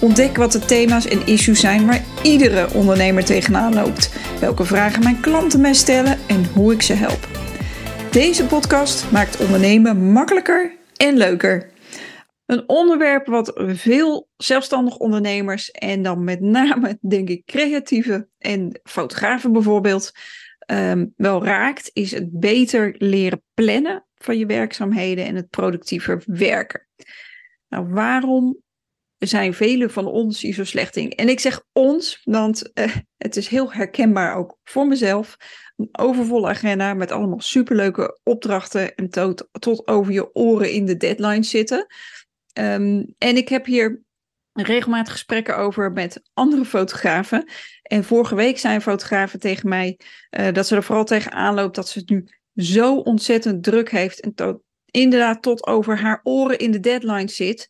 Ontdek wat de thema's en issues zijn waar iedere ondernemer tegenaan loopt. Welke vragen mijn klanten mij stellen en hoe ik ze help. Deze podcast maakt ondernemen makkelijker en leuker. Een onderwerp wat veel zelfstandig ondernemers en dan met name, denk ik, creatieve en fotografen bijvoorbeeld, ehm, wel raakt, is het beter leren plannen van je werkzaamheden en het productiever werken. Nou, waarom zijn velen van ons hier zo slecht in. En ik zeg ons, want uh, het is heel herkenbaar ook voor mezelf. Een overvolle agenda met allemaal superleuke opdrachten en tot, tot over je oren in de deadline zitten. Um, en ik heb hier regelmatig gesprekken over met andere fotografen. En vorige week zijn fotografen tegen mij uh, dat ze er vooral tegen aanloopt dat ze het nu zo ontzettend druk heeft en tot, inderdaad tot over haar oren in de deadline zit.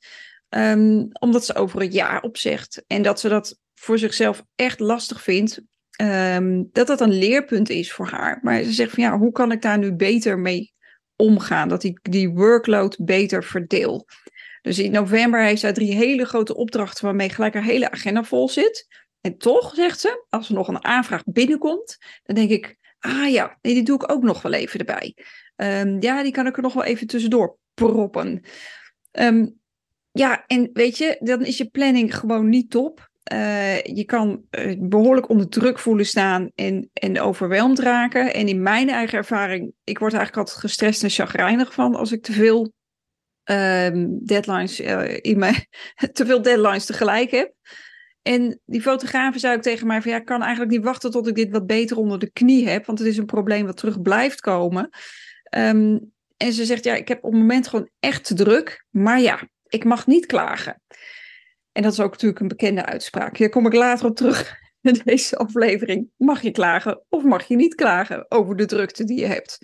Um, omdat ze over een jaar opzegt. En dat ze dat voor zichzelf echt lastig vindt. Um, dat dat een leerpunt is voor haar. Maar ze zegt van ja, hoe kan ik daar nu beter mee omgaan? Dat ik die workload beter verdeel. Dus in november heeft zij drie hele grote opdrachten waarmee gelijk haar hele agenda vol zit. En toch, zegt ze, als er nog een aanvraag binnenkomt, dan denk ik, ah ja, die doe ik ook nog wel even erbij. Um, ja, die kan ik er nog wel even tussendoor proppen. Um, ja, en weet je, dan is je planning gewoon niet top. Uh, je kan uh, behoorlijk onder druk voelen staan en, en overweldigd raken. En in mijn eigen ervaring, ik word eigenlijk altijd gestrest en chagrijnig van als ik te veel uh, deadlines uh, in mijn te veel deadlines tegelijk heb. En die fotografen zei ook tegen mij van ja, ik kan eigenlijk niet wachten tot ik dit wat beter onder de knie heb, want het is een probleem wat terug blijft komen. Um, en ze zegt ja, ik heb op het moment gewoon echt te druk, maar ja, ik mag niet klagen. En dat is ook natuurlijk een bekende uitspraak. Hier kom ik later op terug in deze aflevering. Mag je klagen of mag je niet klagen over de drukte die je hebt?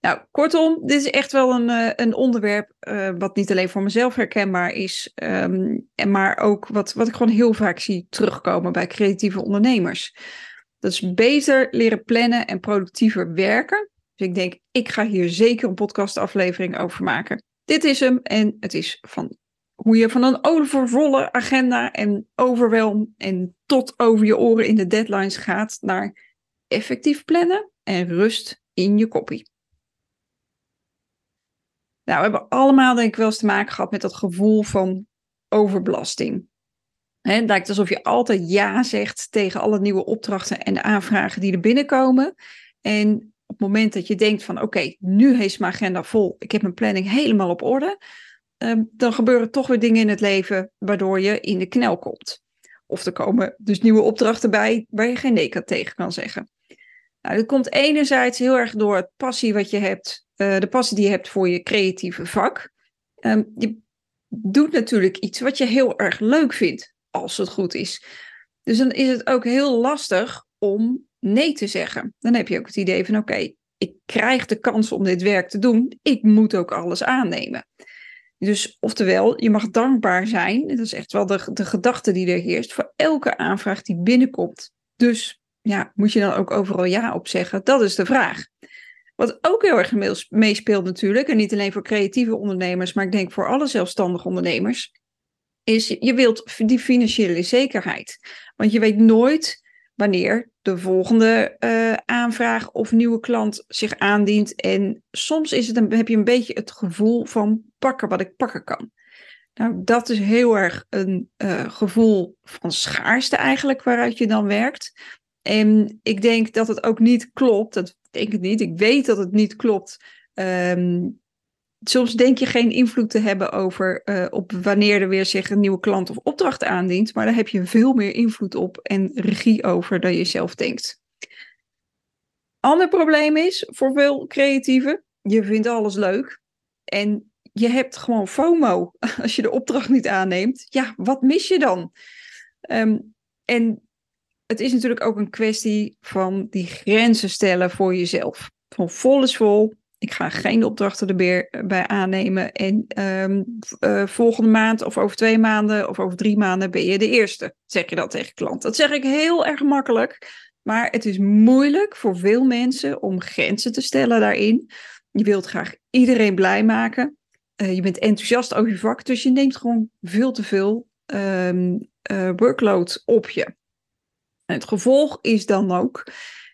Nou, kortom, dit is echt wel een, uh, een onderwerp uh, wat niet alleen voor mezelf herkenbaar is, um, en maar ook wat, wat ik gewoon heel vaak zie terugkomen bij creatieve ondernemers. Dat is beter leren plannen en productiever werken. Dus ik denk, ik ga hier zeker een podcastaflevering over maken. Dit is hem en het is van hoe je van een overvolle agenda en overwelm en tot over je oren in de deadlines gaat naar effectief plannen en rust in je koppie. Nou, we hebben allemaal denk ik wel eens te maken gehad met dat gevoel van overbelasting. het lijkt alsof je altijd ja zegt tegen alle nieuwe opdrachten en aanvragen die er binnenkomen. En het moment dat je denkt van oké, nu heeft mijn agenda vol, ik heb mijn planning helemaal op orde, um, dan gebeuren toch weer dingen in het leven waardoor je in de knel komt. Of er komen dus nieuwe opdrachten bij waar je geen nee tegen kan zeggen. Nou, dat komt enerzijds heel erg door het passie wat je hebt, uh, de passie die je hebt voor je creatieve vak. Um, je doet natuurlijk iets wat je heel erg leuk vindt, als het goed is. Dus dan is het ook heel lastig om nee te zeggen. Dan heb je ook het idee van oké, ik krijg de kans om dit werk te doen. Ik moet ook alles aannemen. Dus oftewel, je mag dankbaar zijn. Dat is echt wel de, de gedachte die er heerst voor elke aanvraag die binnenkomt. Dus ja, moet je dan ook overal ja op zeggen? Dat is de vraag. Wat ook heel erg meespeelt natuurlijk, en niet alleen voor creatieve ondernemers, maar ik denk voor alle zelfstandige ondernemers, is je wilt die financiële zekerheid. Want je weet nooit wanneer de volgende uh, aanvraag of nieuwe klant zich aandient. En soms is het een, heb je een beetje het gevoel van pakken wat ik pakken kan. Nou, dat is heel erg een uh, gevoel van schaarste eigenlijk waaruit je dan werkt. En ik denk dat het ook niet klopt. Dat denk ik niet. Ik weet dat het niet klopt. Um, soms denk je geen invloed te hebben over uh, op wanneer er weer zich een nieuwe klant of opdracht aandient, maar daar heb je veel meer invloed op en regie over dan je zelf denkt. Ander probleem is voor veel creatieven, je vindt alles leuk en je hebt gewoon FOMO als je de opdracht niet aanneemt. Ja, wat mis je dan? Um, en het is natuurlijk ook een kwestie van die grenzen stellen voor jezelf. Van vol is vol. Ik ga geen opdrachten erbij aannemen. En um, uh, volgende maand of over twee maanden of over drie maanden ben je de eerste. Zeg je dat tegen klant. Dat zeg ik heel erg makkelijk. Maar het is moeilijk voor veel mensen om grenzen te stellen daarin. Je wilt graag iedereen blij maken. Uh, je bent enthousiast over je vak, dus je neemt gewoon veel te veel um, uh, workload op je. Het gevolg is dan ook,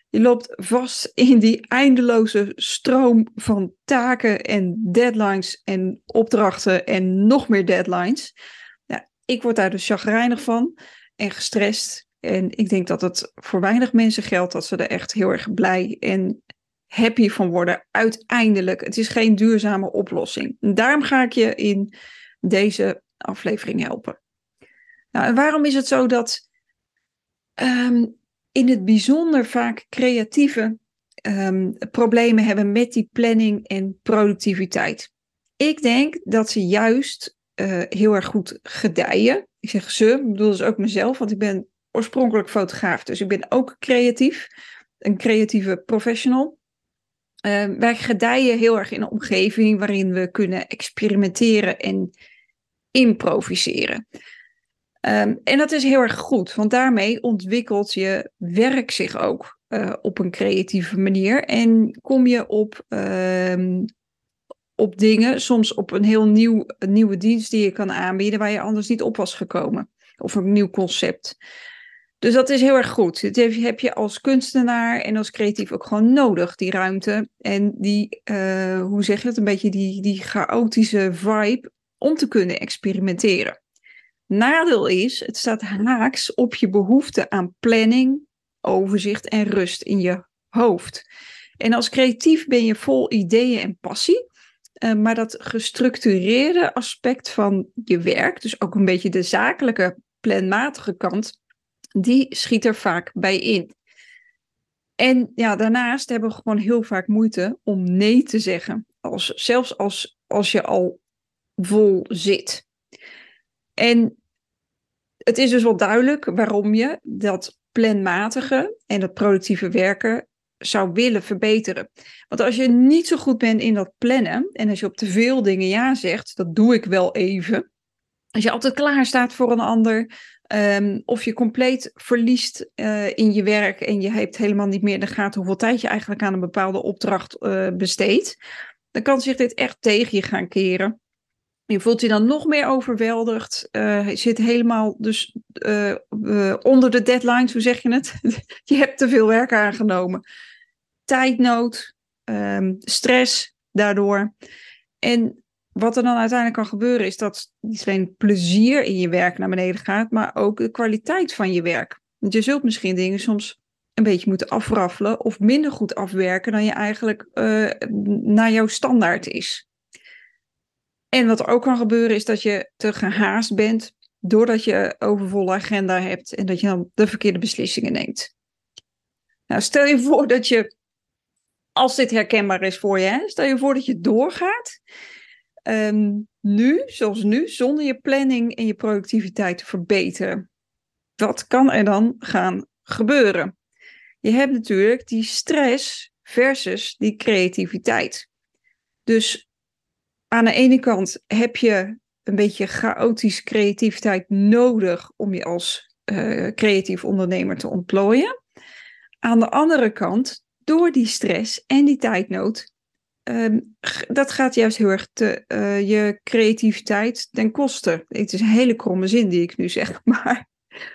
je loopt vast in die eindeloze stroom van taken en deadlines en opdrachten en nog meer deadlines. Ik word daar dus chagrijnig van en gestrest. En ik denk dat het voor weinig mensen geldt dat ze er echt heel erg blij en happy van worden. Uiteindelijk, het is geen duurzame oplossing. Daarom ga ik je in deze aflevering helpen. Nou, en waarom is het zo dat um, in het bijzonder vaak creatieve um, problemen hebben met die planning en productiviteit? Ik denk dat ze juist uh, heel erg goed gedijen. Ik zeg ze, ik bedoel dus ook mezelf, want ik ben oorspronkelijk fotograaf, dus ik ben ook creatief, een creatieve professional. Uh, wij gedijen heel erg in een omgeving waarin we kunnen experimenteren en improviseren. Um, en dat is heel erg goed, want daarmee ontwikkelt je werk zich ook uh, op een creatieve manier. En kom je op, um, op dingen, soms op een heel nieuw, nieuwe dienst die je kan aanbieden waar je anders niet op was gekomen. Of een nieuw concept. Dus dat is heel erg goed. Dat heb je als kunstenaar en als creatief ook gewoon nodig, die ruimte. En die, uh, hoe zeg je het, een beetje die, die chaotische vibe om te kunnen experimenteren. Nadeel is, het staat haaks op je behoefte aan planning, overzicht en rust in je hoofd. En als creatief ben je vol ideeën en passie. Uh, maar dat gestructureerde aspect van je werk, dus ook een beetje de zakelijke, planmatige kant, die schiet er vaak bij in. En ja, daarnaast hebben we gewoon heel vaak moeite om nee te zeggen. Als, zelfs als, als je al vol zit. En het is dus wel duidelijk waarom je dat planmatige en dat productieve werken zou willen verbeteren. Want als je niet zo goed bent in dat plannen en als je op te veel dingen ja zegt, dat doe ik wel even. Als je altijd klaar staat voor een ander, um, of je compleet verliest uh, in je werk en je hebt helemaal niet meer in de gaten hoeveel tijd je eigenlijk aan een bepaalde opdracht uh, besteedt, dan kan zich dit echt tegen je gaan keren. Je voelt je dan nog meer overweldigd. Uh, je zit helemaal dus uh, onder de deadlines, hoe zeg je het? je hebt te veel werk aangenomen. Tijdnood, um, stress daardoor. En wat er dan uiteindelijk kan gebeuren is dat niet alleen plezier in je werk naar beneden gaat, maar ook de kwaliteit van je werk. Want je zult misschien dingen soms een beetje moeten afraffelen of minder goed afwerken dan je eigenlijk naar jouw standaard is. En wat er ook kan gebeuren is dat je te gehaast bent doordat je overvolle agenda hebt en dat je dan de verkeerde beslissingen neemt. Nou, stel je voor dat je, als dit herkenbaar is voor je, hè, stel je voor dat je doorgaat. Um, nu, zoals nu, zonder je planning en je productiviteit te verbeteren. Wat kan er dan gaan gebeuren? Je hebt natuurlijk die stress versus die creativiteit. Dus aan de ene kant heb je een beetje chaotische creativiteit nodig om je als uh, creatief ondernemer te ontplooien. Aan de andere kant, door die stress en die tijdnood, um, dat gaat juist heel erg te, uh, je creativiteit ten koste. Het is een hele kromme zin die ik nu zeg, maar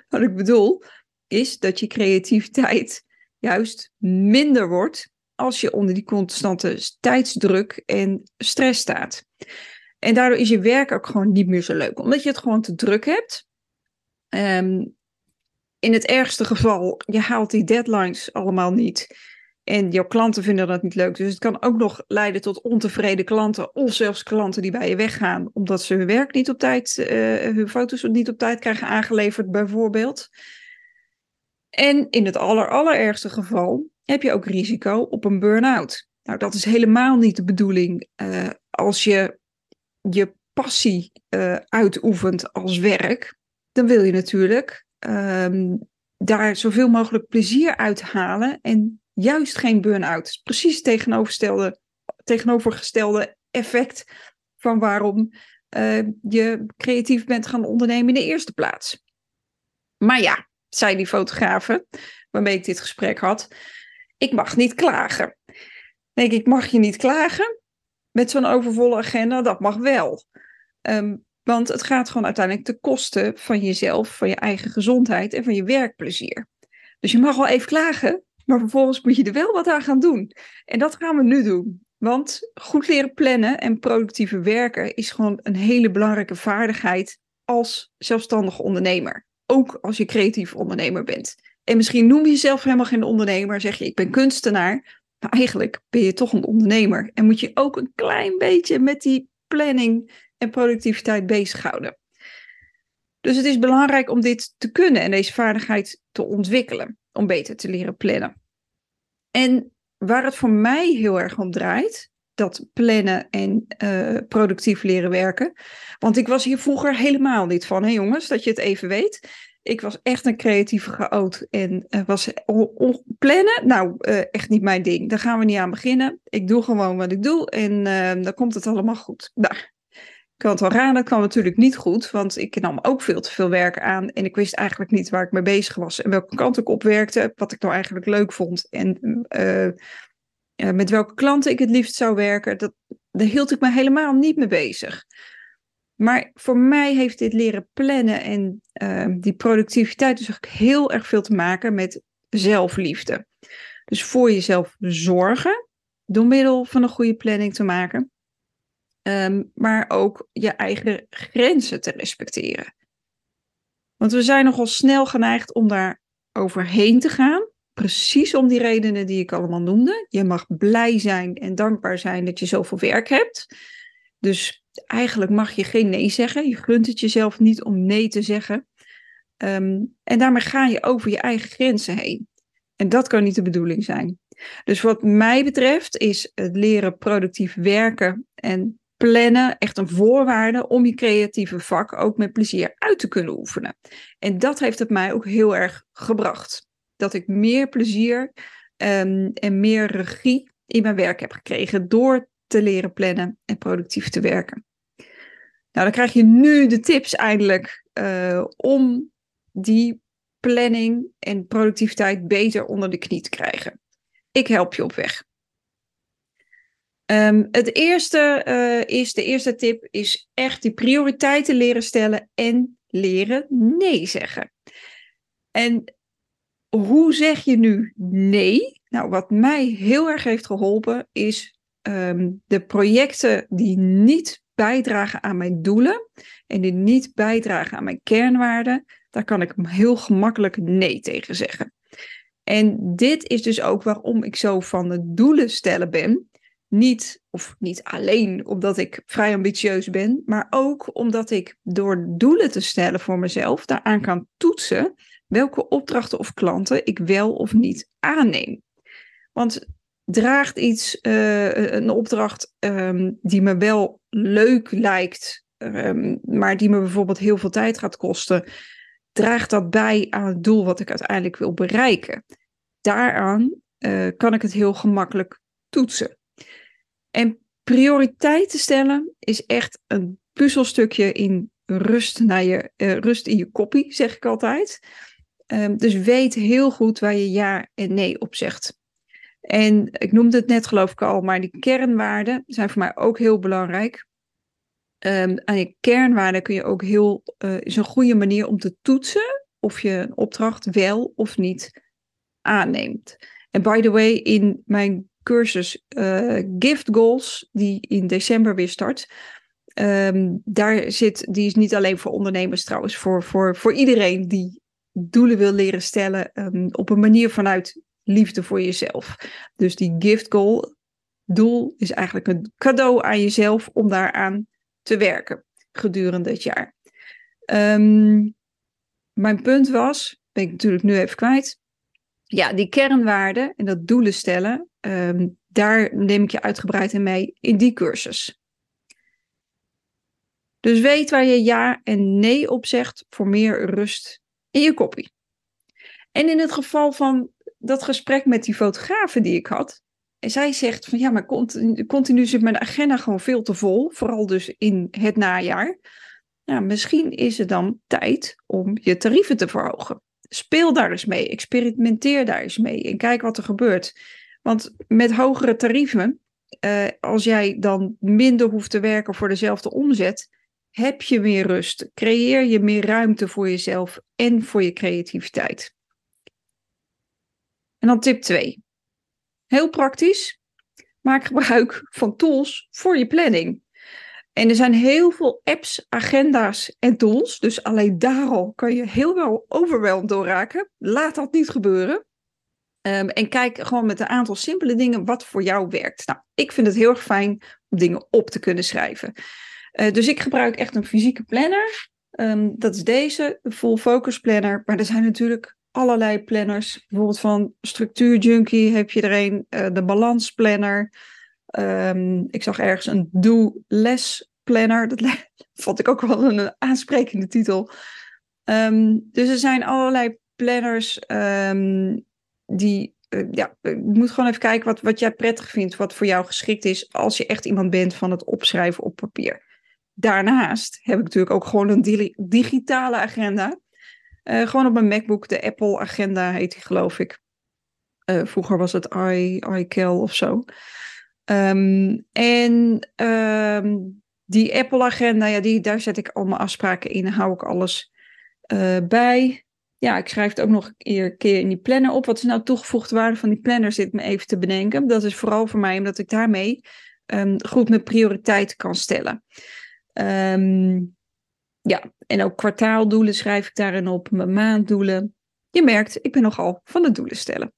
wat ik bedoel is dat je creativiteit juist minder wordt als je onder die constante tijdsdruk en stress staat. En daardoor is je werk ook gewoon niet meer zo leuk, omdat je het gewoon te druk hebt. Um, in het ergste geval, je haalt die deadlines allemaal niet. En jouw klanten vinden dat niet leuk. Dus het kan ook nog leiden tot ontevreden klanten. Of zelfs klanten die bij je weggaan. Omdat ze hun werk niet op tijd, uh, hun foto's niet op tijd krijgen aangeleverd, bijvoorbeeld. En in het aller, allerergste geval heb je ook risico op een burn-out. Nou, dat is helemaal niet de bedoeling uh, als je je passie uh, uitoefent als werk. Dan wil je natuurlijk um, daar zoveel mogelijk plezier uit halen en juist geen burn-out. Precies het tegenovergestelde, effect van waarom uh, je creatief bent gaan ondernemen in de eerste plaats. Maar ja, zei die fotografe waarmee ik dit gesprek had, ik mag niet klagen. Denk ik, mag je niet klagen met zo'n overvolle agenda? Dat mag wel. Um, want het gaat gewoon uiteindelijk ten koste van jezelf, van je eigen gezondheid en van je werkplezier. Dus je mag wel even klagen, maar vervolgens moet je er wel wat aan gaan doen. En dat gaan we nu doen. Want goed leren plannen en productieve werken is gewoon een hele belangrijke vaardigheid als zelfstandig ondernemer. Ook als je creatief ondernemer bent. En misschien noem je jezelf helemaal geen ondernemer, zeg je ik ben kunstenaar. Maar eigenlijk ben je toch een ondernemer. En moet je ook een klein beetje met die planning en productiviteit bezighouden. Dus het is belangrijk om dit te kunnen en deze vaardigheid te ontwikkelen. Om beter te leren plannen. En waar het voor mij heel erg om draait, dat plannen en uh, productief leren werken. Want ik was hier vroeger helemaal niet van, hè jongens, dat je het even weet. Ik was echt een creatieve chaot en uh, was plannen, nou uh, echt niet mijn ding. Daar gaan we niet aan beginnen. Ik doe gewoon wat ik doe en dan komt het allemaal goed. Nou, ik kan het wel raden, dat kwam natuurlijk niet goed, want ik nam ook veel te veel werk aan en ik wist eigenlijk niet waar ik mee bezig was en welke kant ik op werkte, wat ik nou eigenlijk leuk vond en uh, met welke klanten ik het liefst zou werken. Dat, daar hield ik me helemaal niet mee bezig. Maar voor mij heeft dit leren plannen en uh, die productiviteit dus ook heel erg veel te maken met zelfliefde. Dus voor jezelf zorgen, door middel van een goede planning te maken. Um, maar ook je eigen grenzen te respecteren. Want we zijn nogal snel geneigd om daar overheen te gaan. Precies om die redenen die ik allemaal noemde. Je mag blij zijn en dankbaar zijn dat je zoveel werk hebt. Dus eigenlijk mag je geen nee zeggen. Je gunt het jezelf niet om nee te zeggen. Um, en daarmee ga je over je eigen grenzen heen. En dat kan niet de bedoeling zijn. Dus wat mij betreft is het leren productief werken en plannen echt een voorwaarde om je creatieve vak ook met plezier uit te kunnen oefenen. En dat heeft het mij ook heel erg gebracht. Dat ik meer plezier um, en meer regie in mijn werk heb gekregen door te leren plannen en productief te werken. Nou, dan krijg je nu de tips eindelijk uh, om die planning en productiviteit beter onder de knie te krijgen. Ik help je op weg. Um, het eerste uh, is, de eerste tip is echt die prioriteiten leren stellen en leren nee zeggen. En hoe zeg je nu nee? Nou, wat mij heel erg heeft geholpen is um, de projecten die niet bijdragen aan mijn doelen en die niet bijdragen aan mijn kernwaarden, daar kan ik heel gemakkelijk nee tegen zeggen. En dit is dus ook waarom ik zo van de doelen stellen ben. Niet, of niet alleen omdat ik vrij ambitieus ben, maar ook omdat ik door doelen te stellen voor mezelf daaraan kan toetsen welke opdrachten of klanten ik wel of niet aanneem. Want draagt iets, uh, een opdracht um, die me wel leuk lijkt, um, maar die me bijvoorbeeld heel veel tijd gaat kosten, draagt dat bij aan het doel wat ik uiteindelijk wil bereiken? Daaraan uh, kan ik het heel gemakkelijk toetsen. En prioriteiten stellen is echt een puzzelstukje in rust, naar je, rust in je koppie, zeg ik altijd. Um, dus weet heel goed waar je ja en nee op zegt. En ik noemde het net geloof ik al, maar die kernwaarden zijn voor mij ook heel belangrijk. Um, aan je kernwaarden kun je ook heel, uh, is een goede manier om te toetsen of je een opdracht wel of niet aanneemt. En by the way, in mijn cursus uh, Gift Goals, die in december weer start, um, daar zit, die is niet alleen voor ondernemers trouwens, voor, voor, voor iedereen die doelen wil leren stellen um, op een manier vanuit liefde voor jezelf. Dus die gift goal, doel, is eigenlijk een cadeau aan jezelf om daaraan te werken gedurende het jaar. Um, mijn punt was, ben ik natuurlijk nu even kwijt. Ja, die kernwaarden en dat doelen stellen, um, daar neem ik je uitgebreid in mee in die cursus. Dus weet waar je ja en nee op zegt voor meer rust in je koppie. En in het geval van dat gesprek met die fotografen die ik had, en zij zegt van ja, maar continu, continu zit mijn agenda gewoon veel te vol, vooral dus in het najaar. Nou, misschien is het dan tijd om je tarieven te verhogen. Speel daar eens mee, experimenteer daar eens mee en kijk wat er gebeurt. Want met hogere tarieven, eh, als jij dan minder hoeft te werken voor dezelfde omzet, heb je meer rust, creëer je meer ruimte voor jezelf en voor je creativiteit. En dan tip 2. Heel praktisch. Maak gebruik van tools voor je planning. En er zijn heel veel apps, agenda's en tools. Dus alleen daar al kan je heel wel overweldigd door raken. Laat dat niet gebeuren. Um, en kijk gewoon met een aantal simpele dingen wat voor jou werkt. Nou, ik vind het heel erg fijn om dingen op te kunnen schrijven. Uh, dus ik gebruik echt een fysieke planner. Um, dat is deze, de Full Focus Planner. Maar er zijn natuurlijk allerlei planners. Bijvoorbeeld van Structuur Junkie heb je er een, uh, de Balans Planner. Um, ik zag ergens een Do Less Planner. Dat vond ik ook wel een aansprekende titel. Um, dus er zijn allerlei planners um, die. Uh, ja, je moet gewoon even kijken wat, wat jij prettig vindt, wat voor jou geschikt is als je echt iemand bent van het opschrijven op papier. Daarnaast heb ik natuurlijk ook gewoon een digitale agenda. Uh, gewoon op mijn MacBook, de Apple Agenda heet die, geloof ik. Uh, vroeger was het I, iCal of zo. Um, en um, die Apple Agenda, ja, die, daar zet ik al mijn afspraken in, hou ik alles uh, bij. Ja, ik schrijf het ook nog een keer in die planner op. Wat is nou toegevoegde waarde van die planner, zit me even te bedenken. Dat is vooral voor mij omdat ik daarmee um, goed mijn prioriteiten kan stellen. Um, ja, en ook kwartaaldoelen schrijf ik daarin op, mijn maanddoelen. Je merkt, ik ben nogal van de doelen stellen.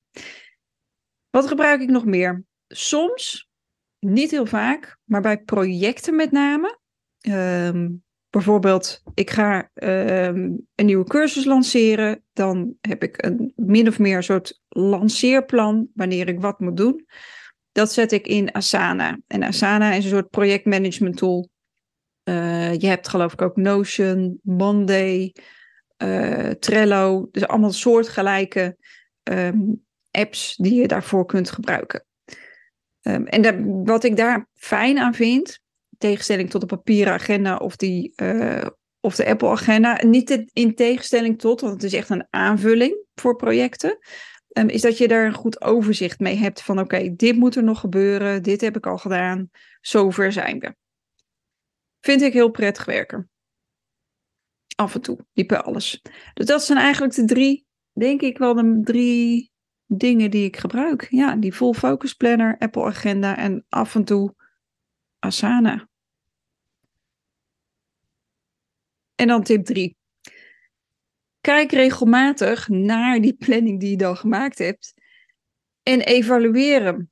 Wat gebruik ik nog meer? Soms, niet heel vaak, maar bij projecten met name. Um, bijvoorbeeld, ik ga um, een nieuwe cursus lanceren. Dan heb ik een min of meer soort lanceerplan wanneer ik wat moet doen. Dat zet ik in Asana. En Asana is een soort projectmanagement tool uh, je hebt geloof ik ook Notion, Monday, uh, Trello. Dus allemaal soortgelijke um, apps die je daarvoor kunt gebruiken. Um, en wat ik daar fijn aan vind, in tegenstelling tot de papieren agenda of, die, uh, of de Apple agenda, niet in tegenstelling tot, want het is echt een aanvulling voor projecten, um, is dat je daar een goed overzicht mee hebt van oké, dit moet er nog gebeuren, dit heb ik al gedaan, zover zijn we. Vind ik heel prettig werken. Af en toe, niet bij alles. Dus dat zijn eigenlijk de drie, denk ik wel de drie dingen die ik gebruik. Ja, die full focus planner, Apple Agenda en af en toe Asana. En dan tip 3. Kijk regelmatig naar die planning die je dan gemaakt hebt en evalueer hem.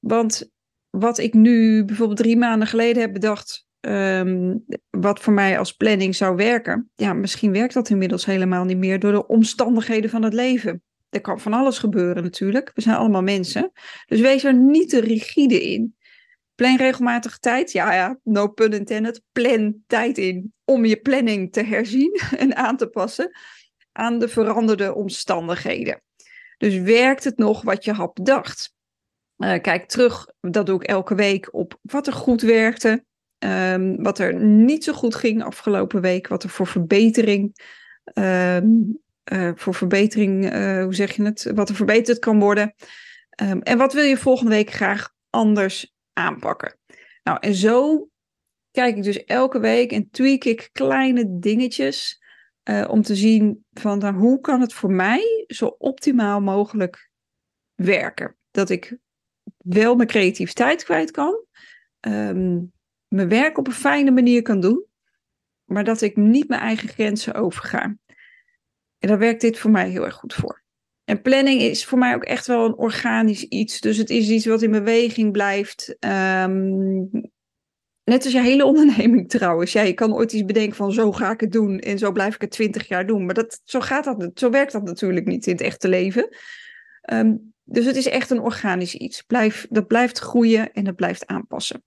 Want wat ik nu bijvoorbeeld drie maanden geleden heb bedacht, um, wat voor mij als planning zou werken. Ja, misschien werkt dat inmiddels helemaal niet meer door de omstandigheden van het leven. Er kan van alles gebeuren natuurlijk. We zijn allemaal mensen. Dus wees er niet te rigide in. Plan regelmatig tijd. Ja, ja, no pun intended. Plan tijd in om je planning te herzien en aan te passen aan de veranderde omstandigheden. Dus werkt het nog wat je had bedacht? Uh, kijk terug, dat doe ik elke week, op wat er goed werkte. Um, wat er niet zo goed ging afgelopen week, wat er voor verbetering, um, uh, voor verbetering, uh, hoe zeg je het, wat er verbeterd kan worden. Um, en wat wil je volgende week graag anders aanpakken? Nou, en zo kijk ik dus elke week en tweak ik kleine dingetjes uh, om te zien van nou, hoe kan het voor mij zo optimaal mogelijk werken. Dat ik wel mijn creativiteit kwijt kan. Mijn werk op een fijne manier kan doen, maar dat ik niet mijn eigen grenzen overga. En daar werkt dit voor mij heel erg goed voor. En planning is voor mij ook echt wel een organisch iets. Dus het is iets wat in beweging blijft. Um, net als je hele onderneming trouwens. Ja, je kan ooit iets bedenken van zo ga ik het doen en zo blijf ik het twintig jaar doen. Maar dat, zo, gaat dat, zo werkt dat natuurlijk niet in het echte leven. Um, dus het is echt een organisch iets. Blijf, dat blijft groeien en dat blijft aanpassen.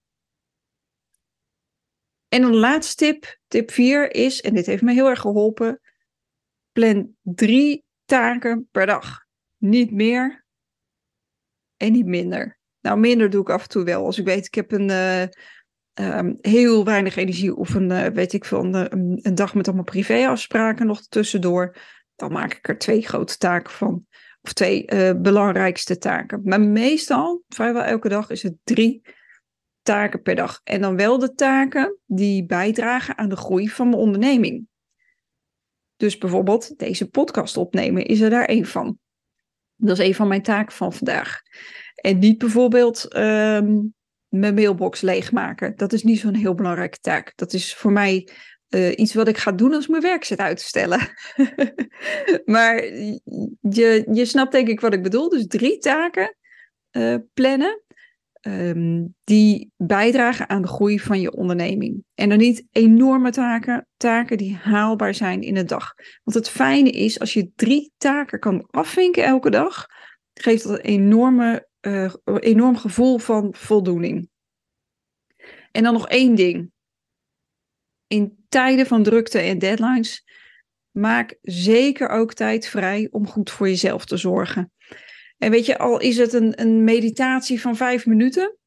En een laatste tip, tip 4 is, en dit heeft me heel erg geholpen, plan drie taken per dag. Niet meer en niet minder. Nou, minder doe ik af en toe wel. Als ik weet, ik heb een uh, um, heel weinig energie of een, uh, weet ik veel, een, een, dag met allemaal privéafspraken nog tussendoor. Dan maak ik er twee grote taken van. Of twee uh, belangrijkste taken. Maar meestal, vrijwel elke dag, is het drie taken per dag. En dan wel de taken die bijdragen aan de groei van mijn onderneming. Dus bijvoorbeeld deze podcast opnemen is er daar één van. Dat is een van mijn taken van vandaag. En niet bijvoorbeeld um, mijn mailbox leegmaken. Dat is niet zo'n heel belangrijke taak. Dat is voor mij uh, iets wat ik ga doen als mijn werk zit uit te stellen. maar je, je snapt denk ik wat ik bedoel. Dus drie taken uh, plannen. Um, die bijdragen aan de groei van je onderneming. En dan niet enorme taken, taken die haalbaar zijn in een dag. Want het fijne is, als je drie taken kan afvinken elke dag, geeft dat een enorme, uh, enorm gevoel van voldoening. En dan nog één ding. In tijden van drukte en deadlines, maak zeker ook tijd vrij om goed voor jezelf te zorgen. En weet je, al is het een, een meditatie van vijf minuten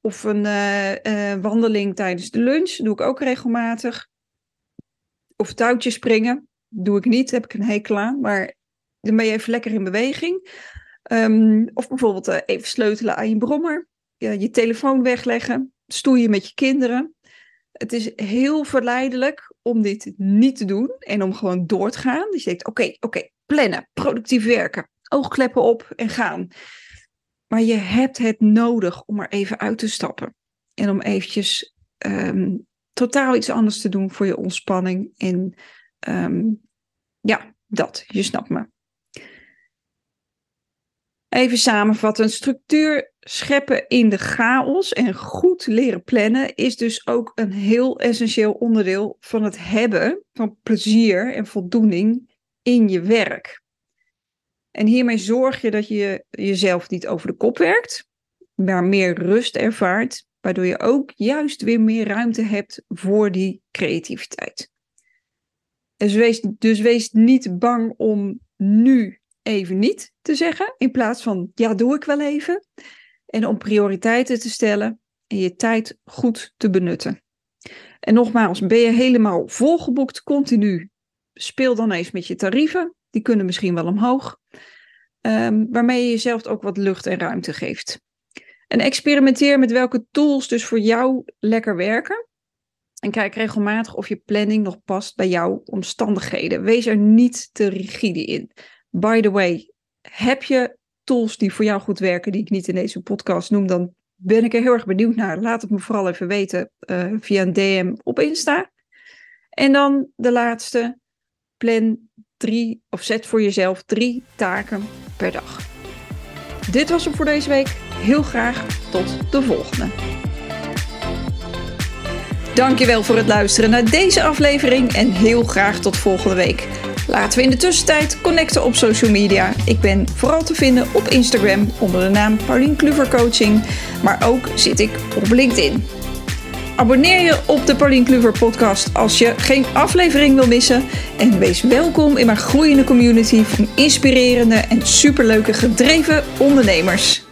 of een uh, uh, wandeling tijdens de lunch, doe ik ook regelmatig. Of touwtjes springen, doe ik niet, heb ik een hekel aan, maar dan ben je even lekker in beweging. Um, of bijvoorbeeld uh, even sleutelen aan je brommer, je telefoon wegleggen, stoeien met je kinderen. Het is heel verleidelijk om dit niet te doen en om gewoon door te gaan. Dus je denkt, oké, oké, plannen, productief werken oogkleppen op en gaan. Maar je hebt het nodig om er even uit te stappen. En om eventjes um, totaal iets anders te doen voor je ontspanning. En um, ja, dat, je snapt me. Even samenvatten. Structuur scheppen in de chaos en goed leren plannen is dus ook een heel essentieel onderdeel van het hebben van plezier en voldoening in je werk. En hiermee zorg je dat je jezelf niet over de kop werkt, maar meer rust ervaart, waardoor je ook juist weer meer ruimte hebt voor die creativiteit. Dus wees, dus wees niet bang om nu even niet te zeggen, in plaats van ja, doe ik wel even. En om prioriteiten te stellen en je tijd goed te benutten. En nogmaals, ben je helemaal volgeboekt continu, speel dan eens met je tarieven. Die kunnen misschien wel omhoog. Um, waarmee je jezelf ook wat lucht en ruimte geeft. En experimenteer met welke tools dus voor jou lekker werken. En kijk regelmatig of je planning nog past bij jouw omstandigheden. Wees er niet te rigide in. By the way, heb je tools die voor jou goed werken, die ik niet in deze podcast noem, dan ben ik er heel erg benieuwd naar. Laat het me vooral even weten uh, via een DM op Insta. En dan de laatste. Plan drie, of zet voor jezelf drie taken per dag. Dit was hem voor deze week. Heel graag tot de volgende. Dankjewel voor het luisteren naar deze aflevering en heel graag tot volgende week. Laten we in de tussentijd connecten op social media. Ik ben vooral te vinden op Instagram onder de naam Paulien Kluver Coaching, maar ook zit ik op LinkedIn. Abonneer je op de Pauline Kluver podcast als je geen aflevering wil missen. En wees welkom in mijn groeiende community van inspirerende en superleuke gedreven ondernemers.